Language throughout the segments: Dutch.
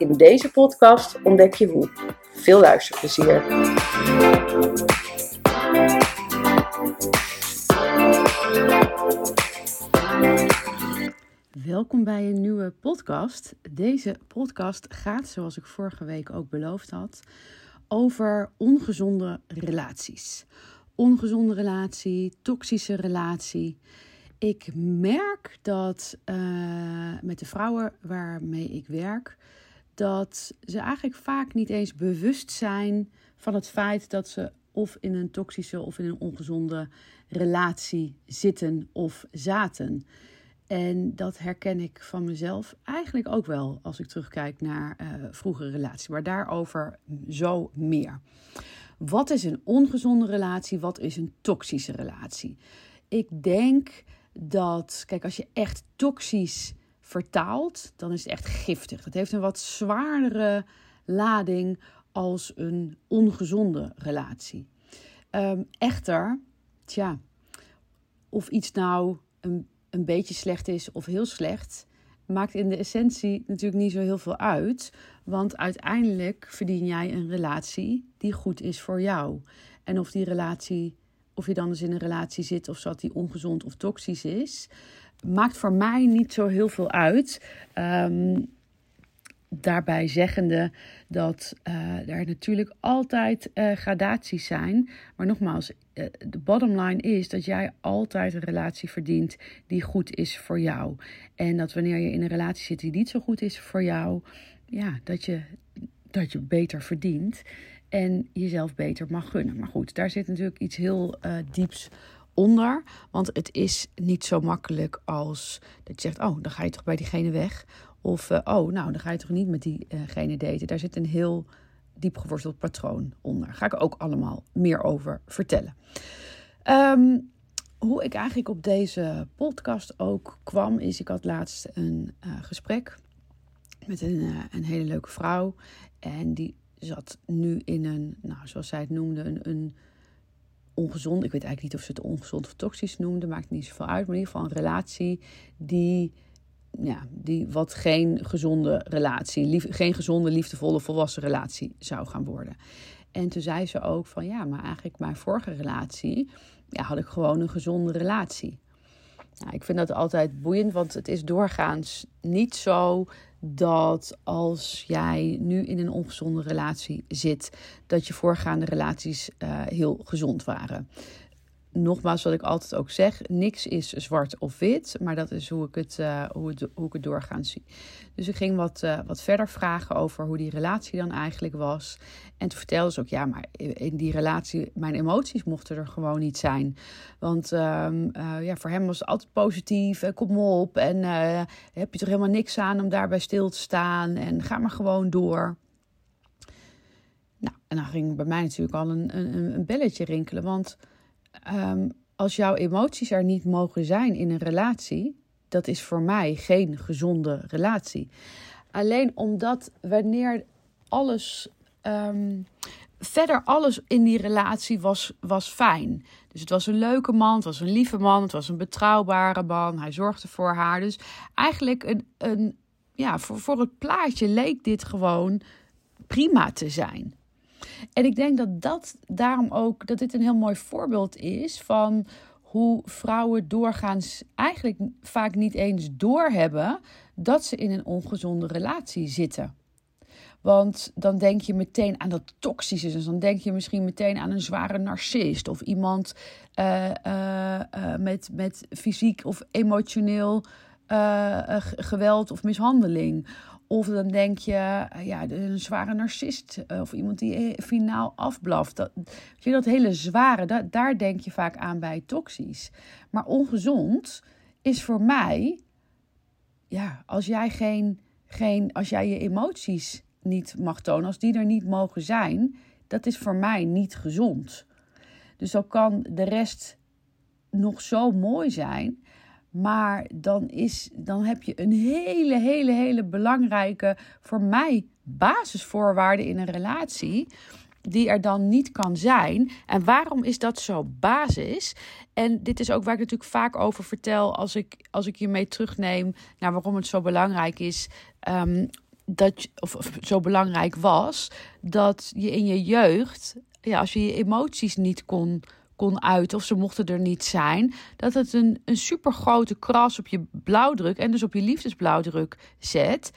In deze podcast ontdek je hoe. Veel luisterplezier. Welkom bij een nieuwe podcast. Deze podcast gaat, zoals ik vorige week ook beloofd had, over ongezonde relaties. Ongezonde relatie, toxische relatie. Ik merk dat uh, met de vrouwen waarmee ik werk, dat ze eigenlijk vaak niet eens bewust zijn van het feit dat ze of in een toxische of in een ongezonde relatie zitten of zaten. En dat herken ik van mezelf eigenlijk ook wel als ik terugkijk naar uh, vroegere relaties. Maar daarover zo meer. Wat is een ongezonde relatie? Wat is een toxische relatie? Ik denk dat, kijk, als je echt toxisch vertaalt, dan is het echt giftig. Het heeft een wat zwaardere lading als een ongezonde relatie. Um, echter, tja, of iets nou een, een beetje slecht is of heel slecht, maakt in de essentie natuurlijk niet zo heel veel uit. Want uiteindelijk verdien jij een relatie die goed is voor jou. En of die relatie, of je dan dus in een relatie zit of dat die ongezond of toxisch is, maakt voor mij niet zo heel veel uit. Um, daarbij zeggende dat uh, er natuurlijk altijd uh, gradaties zijn. Maar nogmaals, uh, de bottom line is dat jij altijd een relatie verdient die goed is voor jou. En dat wanneer je in een relatie zit die niet zo goed is voor jou, ja, dat je, dat je beter verdient en jezelf beter mag gunnen. Maar goed, daar zit natuurlijk iets heel dieps onder. Want het is niet zo makkelijk als dat je zegt: Oh, dan ga je toch bij diegene weg. Of, uh, oh, nou, dan ga je toch niet met diegene daten. Daar zit een heel diep geworteld patroon onder. Daar ga ik ook allemaal meer over vertellen. Um, hoe ik eigenlijk op deze podcast ook kwam, is ik had laatst een uh, gesprek met een, uh, een hele leuke vrouw. En die zat nu in een, nou, zoals zij het noemde, een, een ongezond. Ik weet eigenlijk niet of ze het ongezond of toxisch noemde, maakt niet zoveel uit. Maar in ieder geval een relatie die ja, die wat geen gezonde relatie, lief, geen gezonde, liefdevolle, volwassen relatie zou gaan worden. En toen zei ze ook van ja, maar eigenlijk mijn vorige relatie, ja, had ik gewoon een gezonde relatie. Nou, ik vind dat altijd boeiend, want het is doorgaans niet zo dat als jij nu in een ongezonde relatie zit, dat je voorgaande relaties uh, heel gezond waren nogmaals, wat ik altijd ook zeg: niks is zwart of wit, maar dat is hoe ik het, uh, hoe hoe ik het zie. Dus ik ging wat, uh, wat verder vragen over hoe die relatie dan eigenlijk was. En toen vertelde ze ook: ja, maar in die relatie, mijn emoties mochten er gewoon niet zijn. Want um, uh, ja, voor hem was het altijd positief, kom op. En heb je toch helemaal niks aan om daarbij stil te staan en ga maar gewoon door. Nou, en dan ging bij mij natuurlijk al een, een, een belletje rinkelen, want um, als jouw emoties er niet mogen zijn in een relatie, dat is voor mij geen gezonde relatie. Alleen omdat wanneer alles. Um, verder alles in die relatie was, was fijn. Dus het was een leuke man, het was een lieve man, het was een betrouwbare man. Hij zorgde voor haar. Dus eigenlijk een, een, ja, voor, voor het plaatje leek dit gewoon prima te zijn. En ik denk dat dat daarom ook, dat dit een heel mooi voorbeeld is van hoe vrouwen doorgaans eigenlijk vaak niet eens doorhebben dat ze in een ongezonde relatie zitten. Want dan denk je meteen aan dat toxische. Dus dan denk je misschien meteen aan een zware narcist. Of iemand uh, uh, uh, met, met fysiek of emotioneel geweld of mishandeling. Of dan denk je, eh, ja, een zware narcist. Eh, of iemand die eh, finaal afblaft. Dat, je, dat hele zware, daar denk je vaak aan bij toxisch. Maar ongezond is voor mij, ja, als jij geen, geen als jij je emoties niet mag tonen, als die er niet mogen zijn, dat is voor mij niet gezond. Dus dan kan de rest nog zo mooi zijn. Maar dan, is, dan heb je een hele, hele, hele belangrijke, voor mij, basisvoorwaarde in een relatie. Die er dan niet kan zijn. En waarom is dat zo basis? En dit is ook waar ik natuurlijk vaak over vertel als ik, als ik je mee terugneem naar waarom het zo belangrijk is. Um, dat, of, of zo belangrijk was, dat je in je jeugd, ja, als je je emoties niet kon kon uiten of ze mochten er niet zijn, dat het een, een super grote kras op je blauwdruk en dus op je liefdesblauwdruk zet.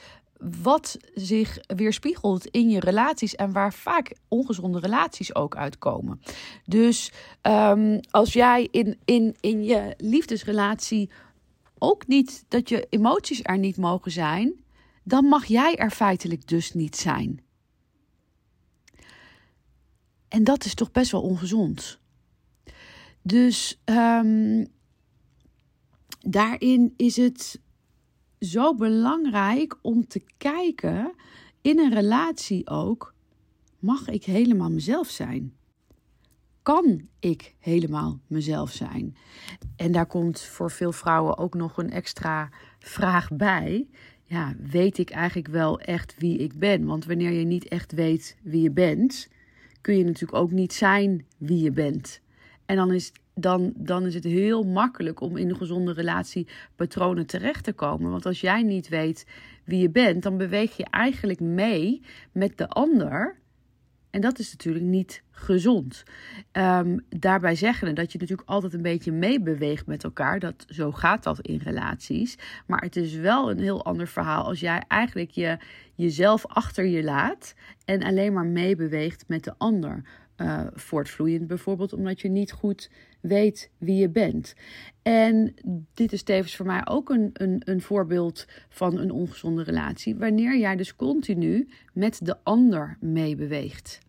Wat zich weerspiegelt in je relaties en waar vaak ongezonde relaties ook uitkomen. Dus um, als jij in, in, in je liefdesrelatie ook niet dat je emoties er niet mogen zijn, dan mag jij er feitelijk dus niet zijn. En dat is toch best wel ongezond. Dus um, daarin is het zo belangrijk om te kijken in een relatie ook: mag ik helemaal mezelf zijn? Kan ik helemaal mezelf zijn? En daar komt voor veel vrouwen ook nog een extra vraag bij. Ja, weet ik eigenlijk wel echt wie ik ben? Want wanneer je niet echt weet wie je bent, kun je natuurlijk ook niet zijn wie je bent. En dan is, dan, dan is het heel makkelijk om in een gezonde relatie patronen terecht te komen. Want als jij niet weet wie je bent, dan beweeg je eigenlijk mee met de ander. En dat is natuurlijk niet gezond. Um, daarbij zeggen dat je natuurlijk altijd een beetje meebeweegt met elkaar. Dat, zo gaat dat in relaties. Maar het is wel een heel ander verhaal als jij eigenlijk je, jezelf achter je laat en alleen maar meebeweegt met de ander uh, voortvloeiend. Bijvoorbeeld omdat je niet goed weet wie je bent. En dit is tevens voor mij ook een, een, een voorbeeld van een ongezonde relatie. Wanneer jij dus continu met de ander meebeweegt.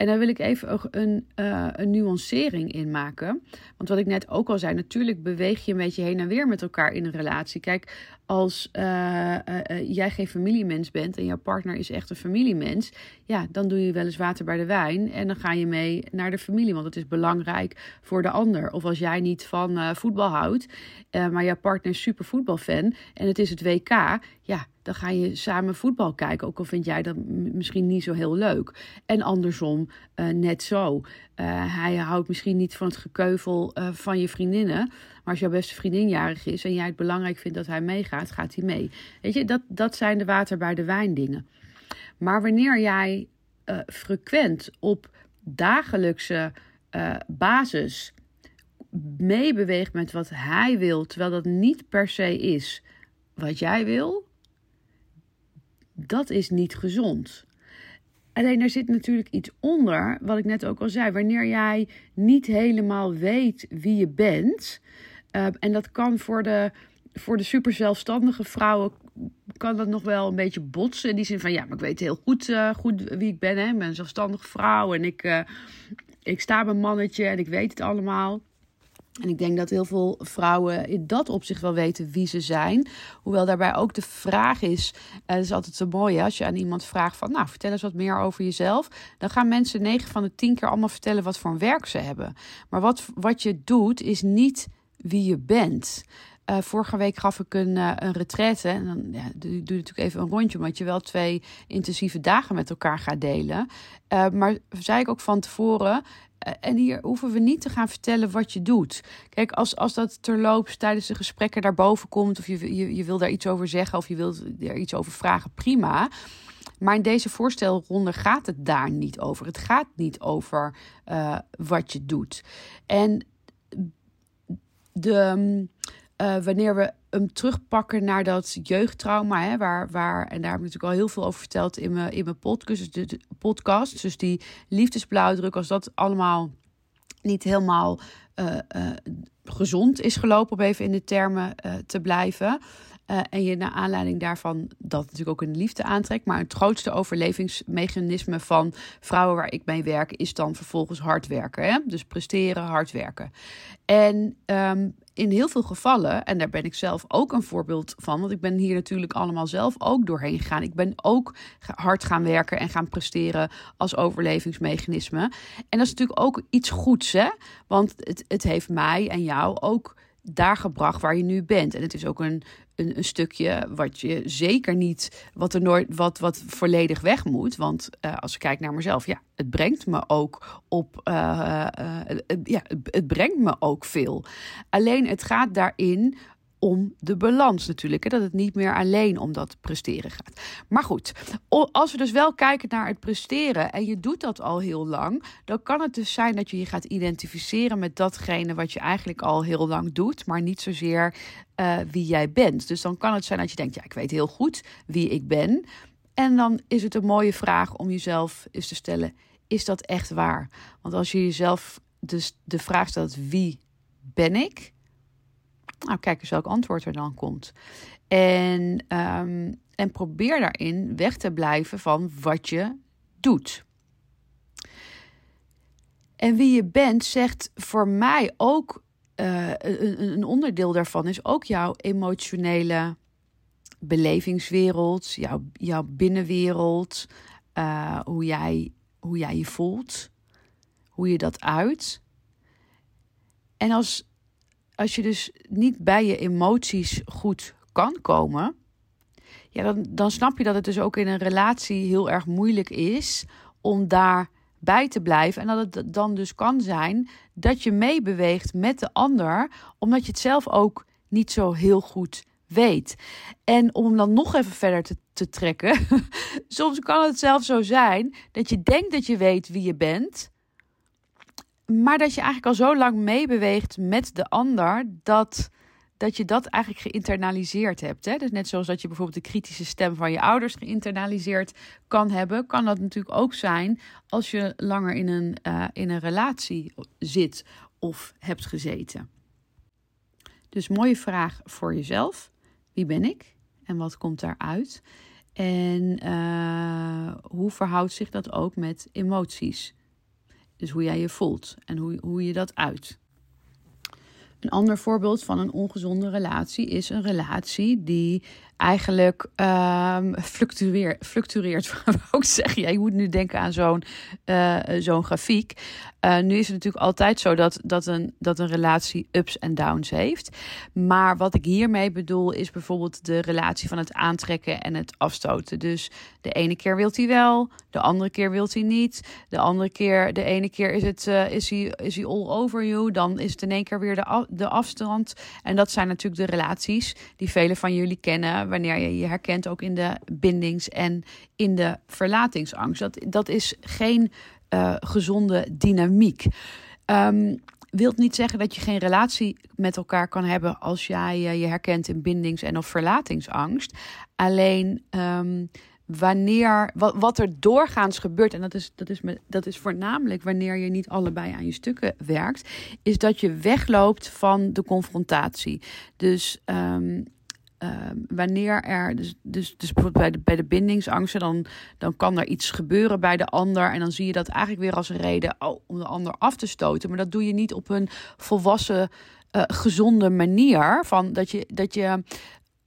En daar wil ik even een, uh, een nuancering in maken. Want wat ik net ook al zei, natuurlijk beweeg je een beetje heen en weer met elkaar in een relatie. Kijk, als uh, uh, jij geen familiemens bent en jouw partner is echt een familiemens, ja, dan doe je wel eens water bij de wijn en dan ga je mee naar de familie, want het is belangrijk voor de ander. Of als jij niet van voetbal houdt, maar jouw partner is super voetbalfan en het is het WK, ja, dan ga je samen voetbal kijken, ook al vind jij dat misschien niet zo heel leuk. En andersom, net zo. hij houdt misschien niet van het gekeuvel van je vriendinnen. Maar als jouw beste vriendin jarig is en jij het belangrijk vindt dat hij meegaat, gaat hij mee. Weet je, dat, dat zijn de water bij de wijn dingen. Maar wanneer jij frequent op dagelijkse basis meebeweegt met wat hij wil, terwijl dat niet per se is wat jij wil, dat is niet gezond. Alleen er zit natuurlijk iets onder, wat ik net ook al zei. Wanneer jij niet helemaal weet wie je bent, uh, en dat kan voor de, voor de super zelfstandige vrouwen kan dat nog wel een beetje botsen. In die zin van ja, maar ik weet heel goed, uh, goed wie ik ben. Hè? Ik ben een zelfstandige vrouw en ik, uh, ik sta mijn mannetje en ik weet het allemaal. En ik denk dat heel veel vrouwen in dat opzicht wel weten wie ze zijn. Hoewel daarbij ook de vraag is, uh, dat is altijd zo mooi als je aan iemand vraagt van, nou vertel eens wat meer over jezelf. Dan gaan mensen 9 van de 10 keer allemaal vertellen wat voor een werk ze hebben. Maar wat, wat je doet is niet wie je bent. Uh, vorige week gaf ik een, uh, een retraite. En dan ja, doe, doe natuurlijk even een rondje, omdat je wel twee intensieve dagen met elkaar gaat delen. Maar zei ik ook van tevoren. En hier hoeven we niet te gaan vertellen wat je doet. Kijk, als, als dat terloops tijdens de gesprekken daarboven komt, of je, je, je wil daar iets over zeggen, of je wilt er iets over vragen, prima. Maar in deze voorstelronde gaat het daar niet over. Het gaat niet over wat je doet. En de, uh, wanneer we hem terugpakken naar dat jeugdtrauma, hè, waar, waar, en daar heb ik natuurlijk al heel veel over verteld in mijn, in mijn podcast, dus, de, podcast. Dus die liefdesblauwdruk, als dat allemaal niet helemaal uh, uh, gezond is gelopen, om even in de termen te blijven. Uh, en je naar aanleiding daarvan dat natuurlijk ook een liefde aantrekt. Maar het grootste overlevingsmechanisme van vrouwen waar ik mee werk is dan vervolgens hard werken. Hè? Dus presteren, hard werken. En um, in heel veel gevallen, en daar ben ik zelf ook een voorbeeld van, want ik ben hier natuurlijk allemaal zelf ook doorheen gegaan. Ik ben ook hard gaan werken en gaan presteren als overlevingsmechanisme. En dat is natuurlijk ook iets goeds, hè? Want het, het heeft mij en jou ook daar gebracht waar je nu bent. En het is ook een, een, een, stukje wat je zeker niet, wat er nooit, wat, wat volledig weg moet. Want uh, als ik kijk naar mezelf, ja, het brengt me ook op, uh, uh, ja, het brengt me ook veel. Alleen het gaat daarin om de balans natuurlijk. Hè? Dat het niet meer alleen om dat presteren gaat. Maar goed, als we dus wel kijken naar het presteren en je doet dat al heel lang, dan kan het dus zijn dat je je gaat identificeren met datgene wat je eigenlijk al heel lang doet, maar niet zozeer uh, wie jij bent. Dus dan kan het zijn dat je denkt, ja, ik weet heel goed wie ik ben. En dan is het een mooie vraag om jezelf eens te stellen: is dat echt waar? Want als je jezelf dus de vraag stelt: wie ben ik? Nou, kijk eens welk antwoord er dan komt. En, um, en probeer daarin weg te blijven van wat je doet. En wie je bent zegt voor mij ook uh, een, een, onderdeel daarvan is ook jouw emotionele belevingswereld, jouw, jouw binnenwereld, uh, hoe, jij, hoe jij je voelt, hoe je dat uit. En als als je dus niet bij je emoties goed kan komen, ja, dan, dan snap je dat het dus ook in een relatie heel erg moeilijk is om daar bij te blijven. En dat het dan dus kan zijn dat je meebeweegt met de ander, omdat je het zelf ook niet zo heel goed weet. En om dan nog even verder te, te trekken, soms kan het zelfs zo zijn dat je denkt dat je weet wie je bent, maar dat je eigenlijk al zo lang meebeweegt met de ander dat, dat je dat eigenlijk geïnternaliseerd hebt. Hè? Dus net zoals dat je bijvoorbeeld de kritische stem van je ouders geïnternaliseerd kan hebben, kan dat natuurlijk ook zijn als je langer in een, uh, in een relatie zit of hebt gezeten. Dus mooie vraag voor jezelf. Wie ben ik en wat komt daaruit? En uh, hoe verhoudt zich dat ook met emoties? Dus hoe jij je voelt en hoe, hoe je dat uit. Een ander voorbeeld van een ongezonde relatie is een relatie die eigenlijk um, fluctueert, fluctueert ook. Ja, je moet nu denken aan zo'n uh, zo'n grafiek. Uh, nu is het natuurlijk altijd zo dat, dat, een, dat een relatie ups en downs heeft. Maar wat ik hiermee bedoel is bijvoorbeeld de relatie van het aantrekken en het afstoten. Dus de ene keer wilt hij wel, de andere keer wilt hij niet. De andere keer, de ene keer is, het, uh, is, hij, is hij all over you. Dan is het in één keer weer de, de afstand. En dat zijn natuurlijk de relaties die velen van jullie kennen wanneer je je herkent ook in de bindings- en in de verlatingsangst. Dat, dat is geen uh, gezonde dynamiek. Um, wilt niet zeggen dat je geen relatie met elkaar kan hebben als jij je herkent in bindings- en of verlatingsangst. Alleen um, wanneer, wat, er doorgaans gebeurt, en dat is, dat, is dat is voornamelijk wanneer je niet allebei aan je stukken werkt, is dat je wegloopt van de confrontatie. Dus um, Ehm, wanneer er, dus, dus, dus bij de, bij de bindingsangsten, dan, dan kan er iets gebeuren bij de ander. En dan zie je dat eigenlijk weer als een reden om de ander af te stoten. Maar dat doe je niet op een volwassen, uh, gezonde manier. Van dat je, dat je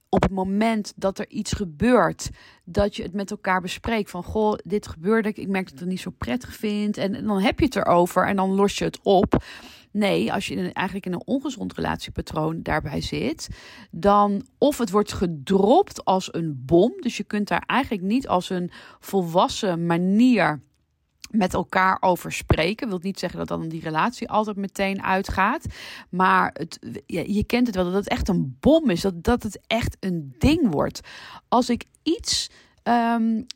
op het moment dat er iets gebeurt, dat je het met elkaar bespreekt. Van goh, dit gebeurde, ik merk dat ik het niet zo prettig vind. En dan heb je het erover en dan los je het op. Nee, als je in, eigenlijk in een ongezond relatiepatroon daarbij zit, dan of het wordt gedropt als een bom. Dus je kunt daar eigenlijk niet als een volwassen manier met elkaar over spreken. Wil niet zeggen dat dan die relatie altijd meteen uitgaat. Maar het, je kent het wel dat het echt een bom is. Dat, dat het echt een ding wordt. Als ik iets. Um,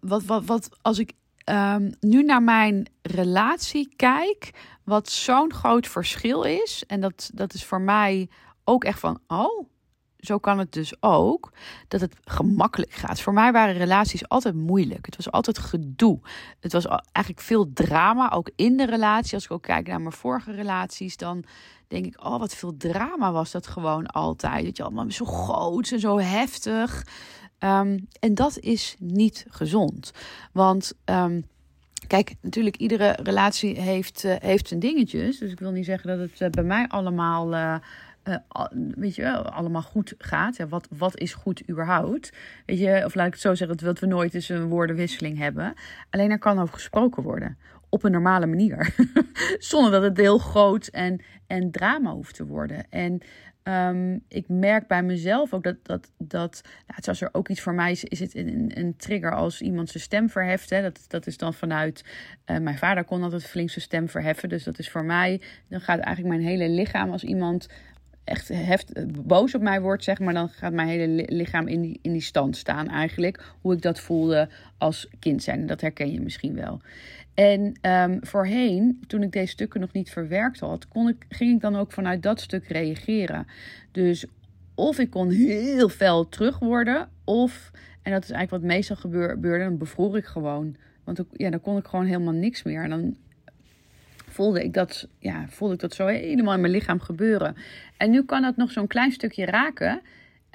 wat, wat, wat, als ik um, nu naar mijn relatie kijk, wat zo'n groot verschil is. En dat, dat is voor mij ook echt van, oh, zo kan het dus ook dat het gemakkelijk gaat. Voor mij waren relaties altijd moeilijk. Het was altijd gedoe. Het was eigenlijk veel drama, ook in de relatie. Als ik ook kijk naar mijn vorige relaties, dan denk ik, oh, wat veel drama was dat gewoon altijd. Dat je allemaal zo groot en zo heftig. Ehm, en dat is niet gezond. Want um, kijk, natuurlijk, iedere relatie heeft, uh, heeft zijn dingetjes. Dus ik wil niet zeggen dat het uh, bij mij allemaal. Uh, weet je wel, allemaal goed gaat. Ja, wat, wat is goed überhaupt? Weet je, of laat ik het zo zeggen, dat we nooit eens een woordenwisseling hebben. Alleen er kan over gesproken worden op een normale manier. Zonder dat het heel groot en, en drama hoeft te worden. En um, ik merk bij mezelf ook dat, dat, dat nou, er ook iets voor mij is, is het een, trigger als iemand zijn stem verheft. Hè. Dat, dat is dan vanuit, uh, mijn vader kon altijd flink zijn stem verheffen. Dus dat is voor mij, dan gaat eigenlijk mijn hele lichaam als iemand echt heft, boos op mij wordt, zeg maar, dan gaat mijn hele lichaam in die, in die stand staan eigenlijk. Hoe ik dat voelde als kind zijn. Dat herken je misschien wel. En um, voorheen, toen ik deze stukken nog niet verwerkt had, kon ik, ging ik dan ook vanuit dat stuk reageren. Dus of ik kon heel fel terug worden, of, en dat is eigenlijk wat meestal gebeurde, dan bevroor ik gewoon. Want ja, dan kon ik gewoon helemaal niks meer. En dan voelde ik dat, ja, voelde ik dat zo helemaal in mijn lichaam gebeuren. En nu kan dat nog zo'n klein stukje raken.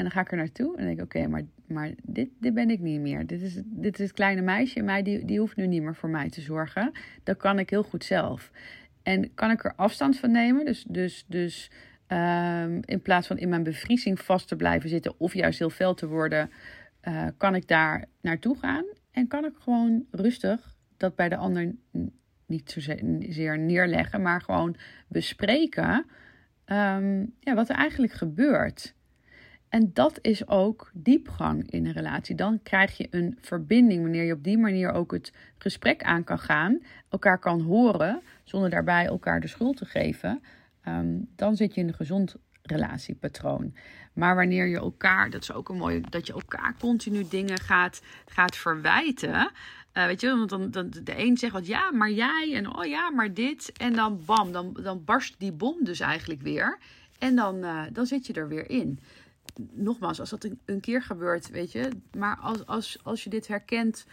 En dan ga ik er naartoe en denk ik, oké, maar, maar dit, dit ben ik niet meer. Dit is, dit is het kleine meisje mij, die, die hoeft nu niet meer voor mij te zorgen. Dat kan ik heel goed zelf. En kan ik er afstand van nemen? Dus, dus, dus um, in plaats van in mijn bevriezing vast te blijven zitten of juist heel fel te worden, uh, kan ik daar naartoe gaan. En kan ik gewoon rustig dat bij de ander niet zozeer neerleggen, maar gewoon bespreken um, ja, wat er eigenlijk gebeurt. En dat is ook diepgang in een relatie. Dan krijg je een verbinding wanneer je op die manier ook het gesprek aan kan gaan, elkaar kan horen, zonder daarbij elkaar de schuld te geven. Um, dan zit je in een gezond relatiepatroon. Maar wanneer je elkaar, dat is ook een mooie, dat je elkaar continu dingen gaat, gaat verwijten. Uh, weet je, want dan, dan de een zegt wat ja, maar jij en oh ja, maar dit. En dan bam, dan, dan barst die bom dus eigenlijk weer. En dan, uh, dan zit je er weer in nogmaals, als dat een, keer gebeurt, weet je. Maar als, als, als je dit herkent,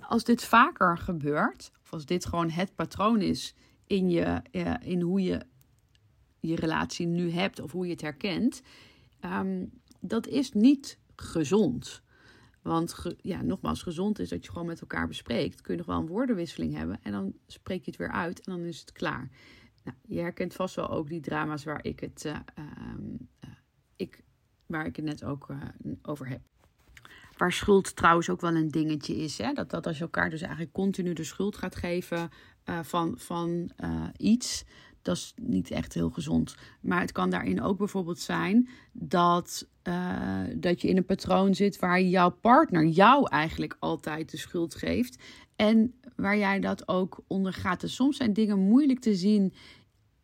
als dit vaker gebeurt, of als dit gewoon het patroon is in, je, in hoe je je relatie nu hebt of hoe je het herkent, um, dat is niet gezond. Want ja, nogmaals, gezond is dat je gewoon met elkaar bespreekt. Kun je nog wel een woordenwisseling hebben en dan spreek je het weer uit en dan is het klaar. Nou, je herkent vast wel ook die drama's waar ik het uh, ik waar ik het net ook uh, over heb. Waar schuld trouwens ook wel een dingetje is. Hè? Dat, dat als je elkaar dus eigenlijk continu de schuld gaat geven uh, van, van uh, iets. Dat is niet echt heel gezond. Maar het kan daarin ook bijvoorbeeld zijn dat, dat je in een patroon zit waar jouw partner jou eigenlijk altijd de schuld geeft. En waar jij dat ook ondergaat. Dus soms zijn dingen moeilijk te zien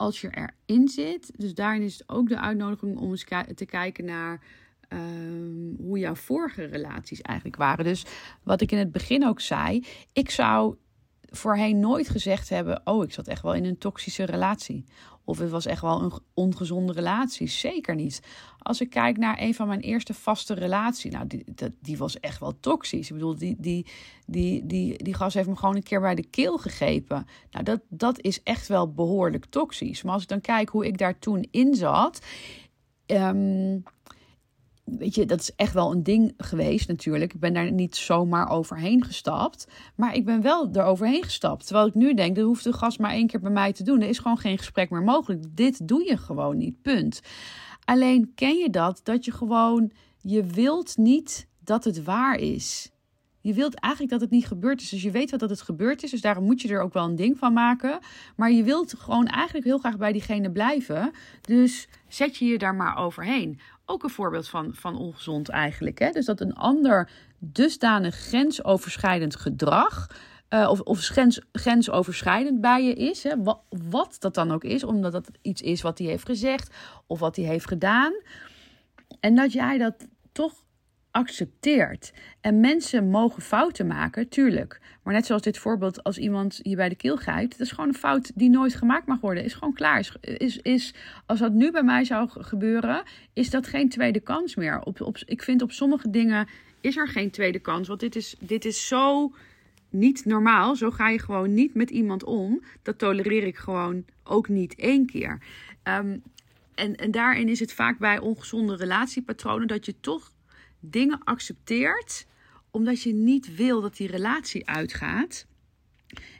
als je erin zit. Dus daarin is het ook de uitnodiging om eens te kijken naar um, hoe jouw vorige relaties eigenlijk waren. Dus wat ik in het begin ook zei, ik zou voorheen nooit gezegd hebben: Oh, ik zat echt wel in een toxische relatie. Of het was echt wel een ongezonde relatie. Zeker niet. Als ik kijk naar een van mijn eerste vaste relaties, nou, die, die was echt wel toxisch. Ik bedoel, die, die, die, die, die gast heeft me gewoon een keer bij de keel gegrepen. Nou, dat, dat is echt wel behoorlijk toxisch. Maar als ik dan kijk hoe ik daar toen in zat. Um, weet je, dat is echt wel een ding geweest natuurlijk. Ik ben daar niet zomaar overheen gestapt. Maar ik ben wel eroverheen gestapt. Terwijl ik nu denk, dat hoeft de gast maar één keer bij mij te doen. Er is gewoon geen gesprek meer mogelijk. Dit doe je gewoon niet, punt. Alleen ken je dat, dat je gewoon, je wilt niet dat het waar is. Je wilt eigenlijk dat het niet gebeurd is. Dus je weet wat dat het gebeurd is. Dus daarom moet je er ook wel een ding van maken. Maar je wilt gewoon eigenlijk heel graag bij diegene blijven. Dus zet je je daar maar overheen. Ook een voorbeeld van, van ongezond eigenlijk. Hè? Dus dat een ander dusdanig grensoverschrijdend gedrag. Uh, of, of grens, grensoverschrijdend bij je is. Hè? Wat, wat dat dan ook is. Omdat dat iets is wat hij heeft gezegd. Of wat hij heeft gedaan. En dat jij dat toch accepteert. En mensen mogen fouten maken, tuurlijk. Maar net zoals dit voorbeeld, als iemand je bij de keel grijpt, dat is gewoon een fout die nooit gemaakt mag worden. Is gewoon klaar. Is, is, is, als dat nu bij mij zou gebeuren, is dat geen tweede kans meer. Op, op, ik vind op sommige dingen is er geen tweede kans. Want dit is, dit is zo niet normaal. Zo ga je gewoon niet met iemand om. Dat tolereer ik gewoon ook niet één keer. Ehm, en, en daarin is het vaak bij ongezonde relatiepatronen dat je toch dingen accepteert omdat je niet wil dat die relatie uitgaat.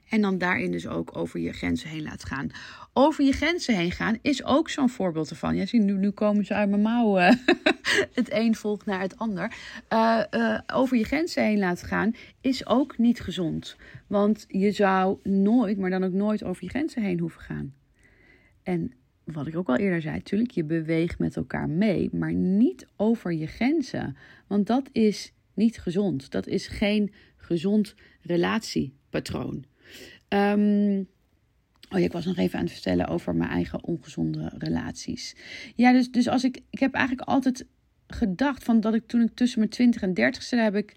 En dan daarin dus ook over je grenzen heen laat gaan. Over je grenzen heen gaan is ook zo'n voorbeeld ervan. Ja, zie, nu, nu komen ze uit mijn mouwen. het een volgt naar het ander. Uh, uh, over je grenzen heen laten gaan is ook niet gezond. Want je zou nooit, maar dan ook nooit over je grenzen heen hoeven gaan. En wat ik ook al eerder zei, natuurlijk, je beweegt met elkaar mee, maar niet over je grenzen. Want dat is niet gezond. Dat is geen gezond relatiepatroon. Um, oh ja, ik was nog even aan het vertellen over mijn eigen ongezonde relaties. Ja, dus, dus als ik, ik heb eigenlijk altijd gedacht van dat ik toen ik tussen mijn 20 en 30 ste heb ik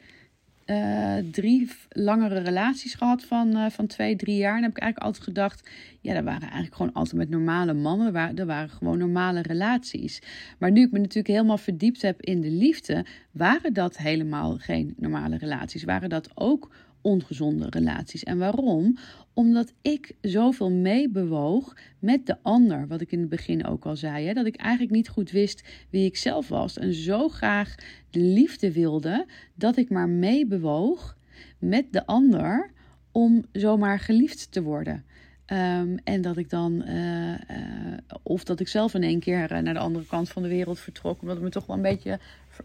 uh, drie langere relaties gehad van, uh, van twee, drie jaar. En heb ik eigenlijk altijd gedacht, ja, dat waren eigenlijk gewoon altijd met normale mannen. Waar, dat waren gewoon normale relaties. Maar nu ik me natuurlijk helemaal verdiept heb in de liefde, waren dat helemaal geen normale relaties. Waren dat ook ongezonde relaties. En waarom? Omdat ik zoveel meebewoog met de ander. Wat ik in het begin ook al zei. Hè? Dat ik eigenlijk niet goed wist wie ik zelf was. En zo graag de liefde wilde. Dat ik maar meebewoog met de ander. Om zomaar geliefd te worden. Um, en dat ik dan, uh, uh, of dat ik zelf in één keer naar de andere kant van de wereld vertrok, omdat het me toch wel een beetje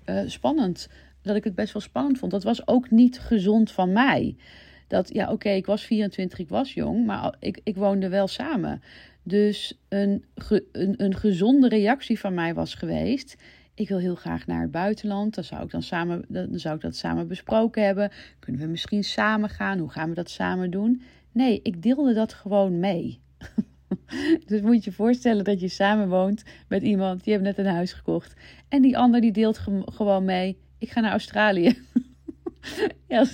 uh, spannend dat ik het best wel spannend vond. Dat was ook niet gezond van mij. Dat, ja, oké, ik was 24, ik was jong, maar ik, ik woonde wel samen. Dus een, een, een gezonde reactie van mij was geweest. Ik wil heel graag naar het buitenland. Dan zou ik dan samen, dan zou ik dat samen besproken hebben. Kunnen we misschien samen gaan? Hoe gaan we dat samen doen? Nee, ik deelde dat gewoon mee. dus moet je voorstellen dat je samen woont met iemand, die heeft net een huis gekocht. En die ander die deelt gewoon mee ik ga naar Australië. ja,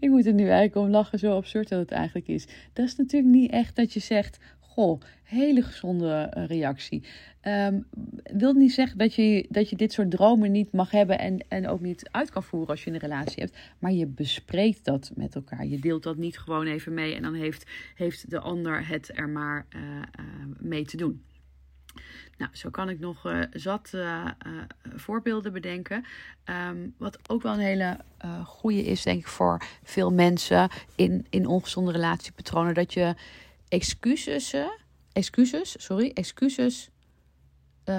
ik moet er nu eigenlijk om lachen, zo absurd dat het eigenlijk is. Dat is natuurlijk niet echt dat je zegt, goh, hele gezonde eh, reactie. Um, wil niet zeggen dat je, dat je dit soort dromen niet mag hebben en, en ook niet uit kan voeren als je een relatie hebt. Maar je bespreekt dat met elkaar. Je deelt dat niet gewoon even mee en dan heeft, heeft de ander het er maar uh, uh, mee te doen. Nou, zo kan ik nog uh, zat uh, uh, voorbeelden bedenken. Um, wat ook wel een hele goede is, denk ik, voor veel mensen in, in ongezonde relatiepatronen. Dat je excuses, excuses, sorry, excuses.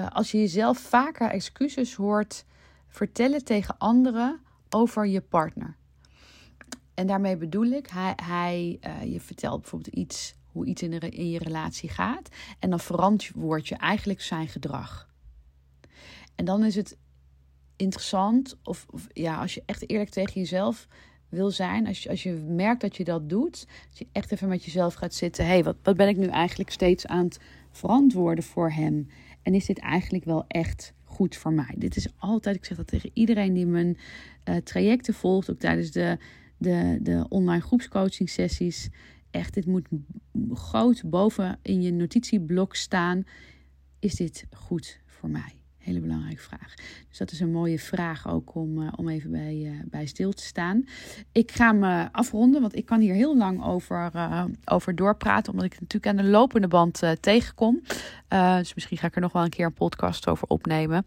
als je jezelf vaker excuses hoort vertellen tegen anderen over je partner. En daarmee bedoel ik, hij, hij je vertelt bijvoorbeeld iets hoe iets in, je relatie gaat. En dan verantwoord je eigenlijk zijn gedrag. En dan is het interessant, of, of, ja, als je echt eerlijk tegen jezelf wil zijn, als je, als je merkt dat je dat doet, dat je echt even met jezelf gaat zitten. Hé, hey, wat, wat ben ik nu eigenlijk steeds aan het verantwoorden voor hem? En is dit eigenlijk wel echt goed voor mij? Dit is altijd, ik zeg dat tegen iedereen die mijn uh, trajecten volgt, ook tijdens de, de, de online groepscoaching sessies echt, dit moet groot boven in je notitieblok staan. Is dit goed voor mij? Hele belangrijke vraag. Dus dat is een mooie vraag ook om, uh, om even bij, uh, bij stil te staan. Ik ga me afronden, want ik kan hier heel lang over, over doorpraten. Omdat ik natuurlijk aan de lopende band tegenkom. dus misschien ga ik er nog wel een keer een podcast over opnemen.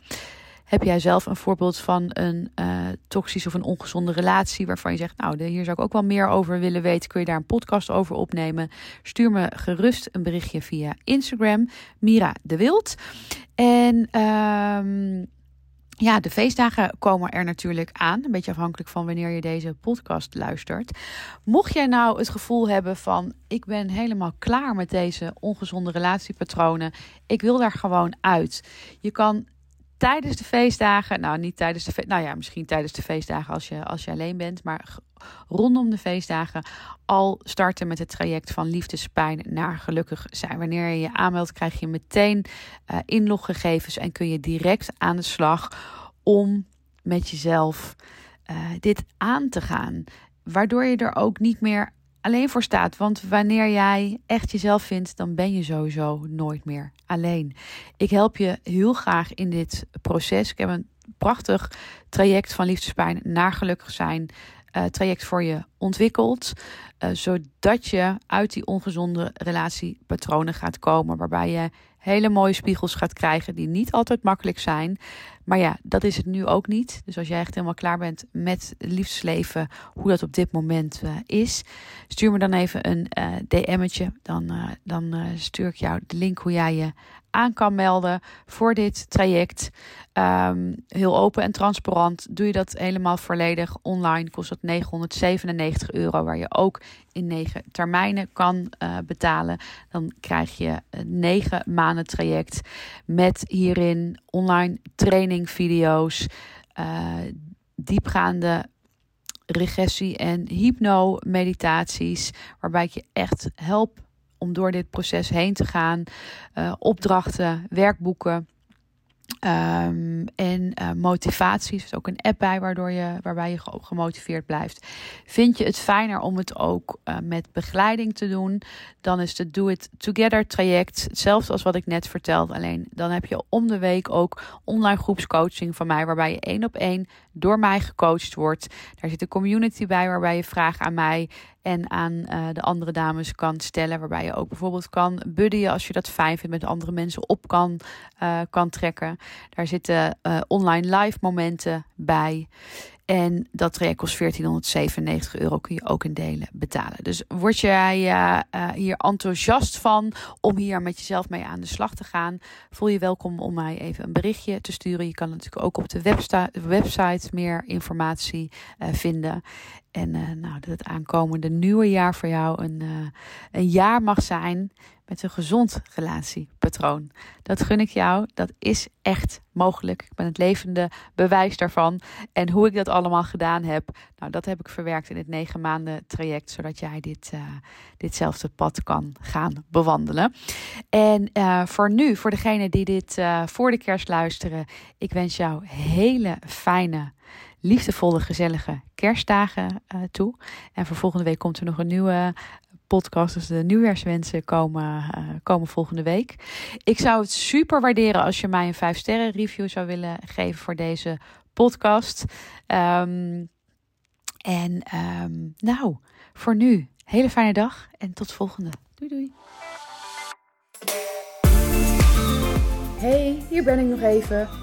Heb jij zelf een voorbeeld van een uh, toxische of een ongezonde relatie waarvan je zegt, nou, hier zou ik ook wel meer over willen weten? Kun je daar een podcast over opnemen? Stuur me gerust een berichtje via Instagram, Mira de Wild. En um, ja, de feestdagen komen er natuurlijk aan. Een beetje afhankelijk van wanneer je deze podcast luistert. Mocht jij nou het gevoel hebben van: ik ben helemaal klaar met deze ongezonde relatiepatronen. Ik wil daar gewoon uit. Je kan tijdens de feestdagen, nou niet tijdens de feestdagen, nou ja, misschien tijdens de feestdagen als je, als je alleen bent, maar rondom de feestdagen al starten met het traject van liefdespijn naar gelukkig zijn. Wanneer je je aanmeldt, krijg je meteen uh, inloggegevens en kun je direct aan de slag om met jezelf uh, dit aan te gaan. Waardoor je er ook niet meer alleen voor staat. Want wanneer jij echt jezelf vindt, dan ben je sowieso nooit meer alleen. Ik help je heel graag in dit proces. Ik heb een prachtig traject van liefdespijn naar gelukkig zijn. Uh, traject voor je ontwikkeld. Uh, zodat je uit die ongezonde relatiepatronen gaat komen. Waarbij je hele mooie spiegels gaat krijgen die niet altijd makkelijk zijn. Maar ja, dat is het nu ook niet. Dus als jij echt helemaal klaar bent met liefdesleven, hoe dat op dit moment uh, is, stuur me dan even een uh, DM'tje. Dan, uh, dan stuur ik jou de link hoe jij je aan kan melden voor dit traject. Um, heel open en transparant. Doe je dat helemaal volledig online, kost dat 997 euro, waar je ook in negen termijnen kan betalen. Dan krijg je negen maanden traject met hierin online trainingvideo's, uh, diepgaande regressie en hypno-meditaties, waarbij ik je echt help om door dit proces heen te gaan. Uh, opdrachten, werkboeken. Um, en uh, motivatie. Er is ook een app bij waardoor je, waarbij je gemotiveerd blijft. Vind je het fijner om het ook uh, met begeleiding te doen? Dan is de Do It Together traject hetzelfde als wat ik net vertelde. Alleen dan heb je om de week ook online groepscoaching van mij. Waarbij je één op één door mij gecoacht wordt. Daar zit een community bij waarbij je vragen aan mij en aan uh, de andere dames kan stellen. Waarbij je ook bijvoorbeeld kan buddyen als je dat fijn vindt met andere mensen op kan, uh, kan trekken. Daar zitten uh, online live momenten bij. En dat traject kost 1497 euro, kun je ook in delen betalen. Dus word jij uh, uh, hier enthousiast van om hier met jezelf mee aan de slag te gaan? Voel je welkom om mij even een berichtje te sturen. Je kan natuurlijk ook op de website meer informatie uh, vinden. En nou, dat het aankomende nieuwe jaar voor jou een, een jaar mag zijn met een gezond relatiepatroon. Dat gun ik jou. Dat is echt mogelijk. Ik ben het levende bewijs daarvan. En hoe ik dat allemaal gedaan heb, nou, dat heb ik verwerkt in het negen maanden traject, zodat jij dit, uh, ditzelfde pad kan gaan bewandelen. En voor nu, voor degene die dit voor de kerst luisteren, ik wens jou hele fijne liefdevolle, gezellige kerstdagen uh, toe. En voor volgende week komt er nog een nieuwe podcast. Dus de nieuwjaarswensen komen, uh, komen volgende week. Ik zou het super waarderen als je mij een 5 sterren review zou willen geven voor deze podcast. Um, en um, nou, voor nu, hele fijne dag en tot volgende. Doei doei. Hey, hier ben ik nog even.